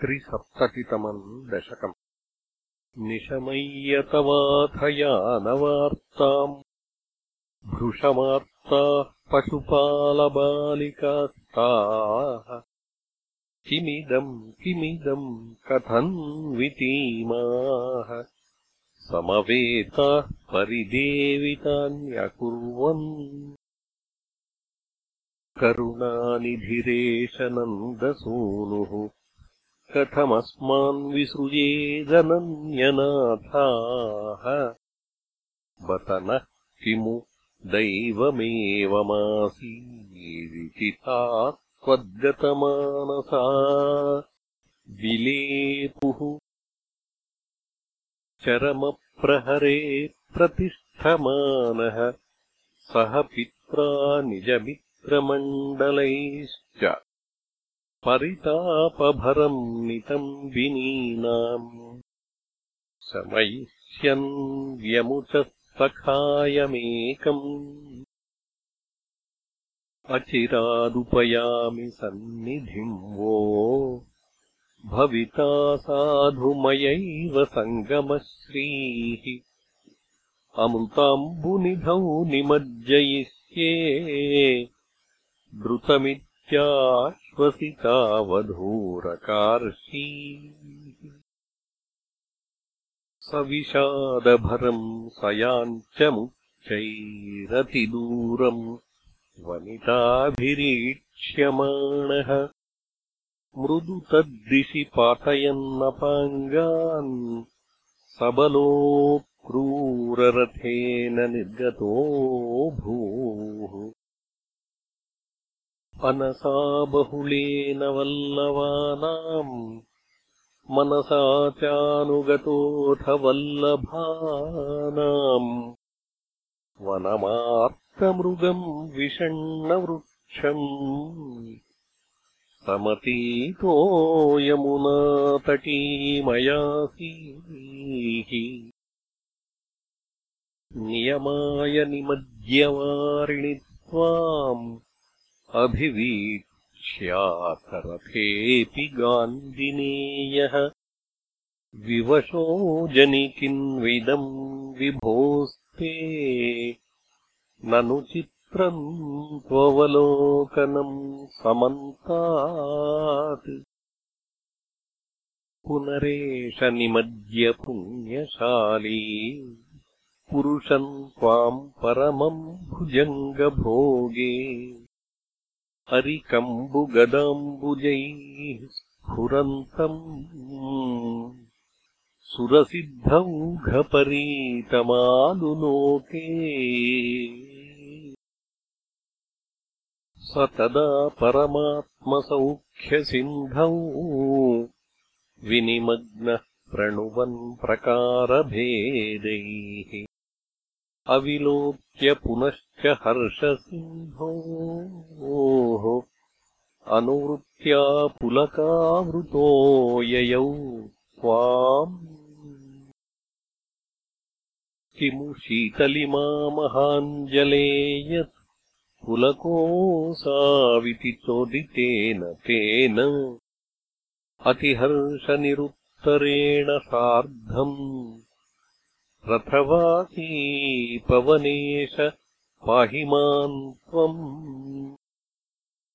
त्रिसप्ततितमम् दशकम्। निशमय्यतवाथयानवार्ताम्। भृशमार्ताः पशुपालबालिकास्ताः। किमिदम् किमिदम् कथम् वितीमाः। समवेताः परिदेवितान्यकुर्वन्। करुणानिधिरेशनन्दसूनुः कथमस्मान् विसृजेदनन्यनाथाः बत नः किमु दैवमेवमासीदिति सा त्वद्गतमानसा विलेपुः चरमप्रहरे प्रतिष्ठमानः। सह पित्रा निजमित्रमण्डलैश्च परितापभरम् नितम्बिनीनाम् शमयिष्यन् व्यमुचः सखायमेकम्। अचिरादुपयामि सन्निधिम् वो। भविता साधुमयैव सङ्गमश्रीः। अमृताम्बुनिधौ निमज्जयिष्ये द्रुतमित्याश्वसितावधूरकार्षी स विषादभरम् सयाञ्चमुच्चैरतिदूरम् वनिताभिरीक्ष्यमाणः। मृदु तद्दिशि पातयन्नपाङ्गान् सबलो क्रूररथेन निर्गतो भूः अनसा बहुलेन वल्लवानाम् मनसा चानुगतोऽथ वल्लभानाम् वनमार्तमृगम् विषण्णवृक्षम् समतीतो यमुनातटीमयासीः नियमाय निमज्यवारिणि त्वाम् अभिवीक्ष्याथरथेऽपि गान्दिनेयः विवशो जनिकिन्विदम् विभोस्ते। ननु चित्रम् त्ववलोकनम् समन्तात्। पुनरेष निमज्यपुण्यशाली पुरुषम् त्वाम् परमम् भुजङ्गभोगे अरिकम्बुगदाम्बुजैः स्फुरन्तम् सुरसिद्धौघपरीतमालुलोके स तदा परमात्मसौख्यसिन्धौ विनिमग्नः प्रणुवन् प्रकारभेदैः अविलोक्य पुनश्च हर्षसिन्धोः अनुवृत्त्या पुलकावृतो ययौ त्वाम्। किमु शीतलिमामहाञ्जले यत् पुलकोऽसाविति चोदितेन तेन। अतिहर्षनिरुत्तरेण सार्धम् रथवासी पवनेश पाहि माम् त्वम्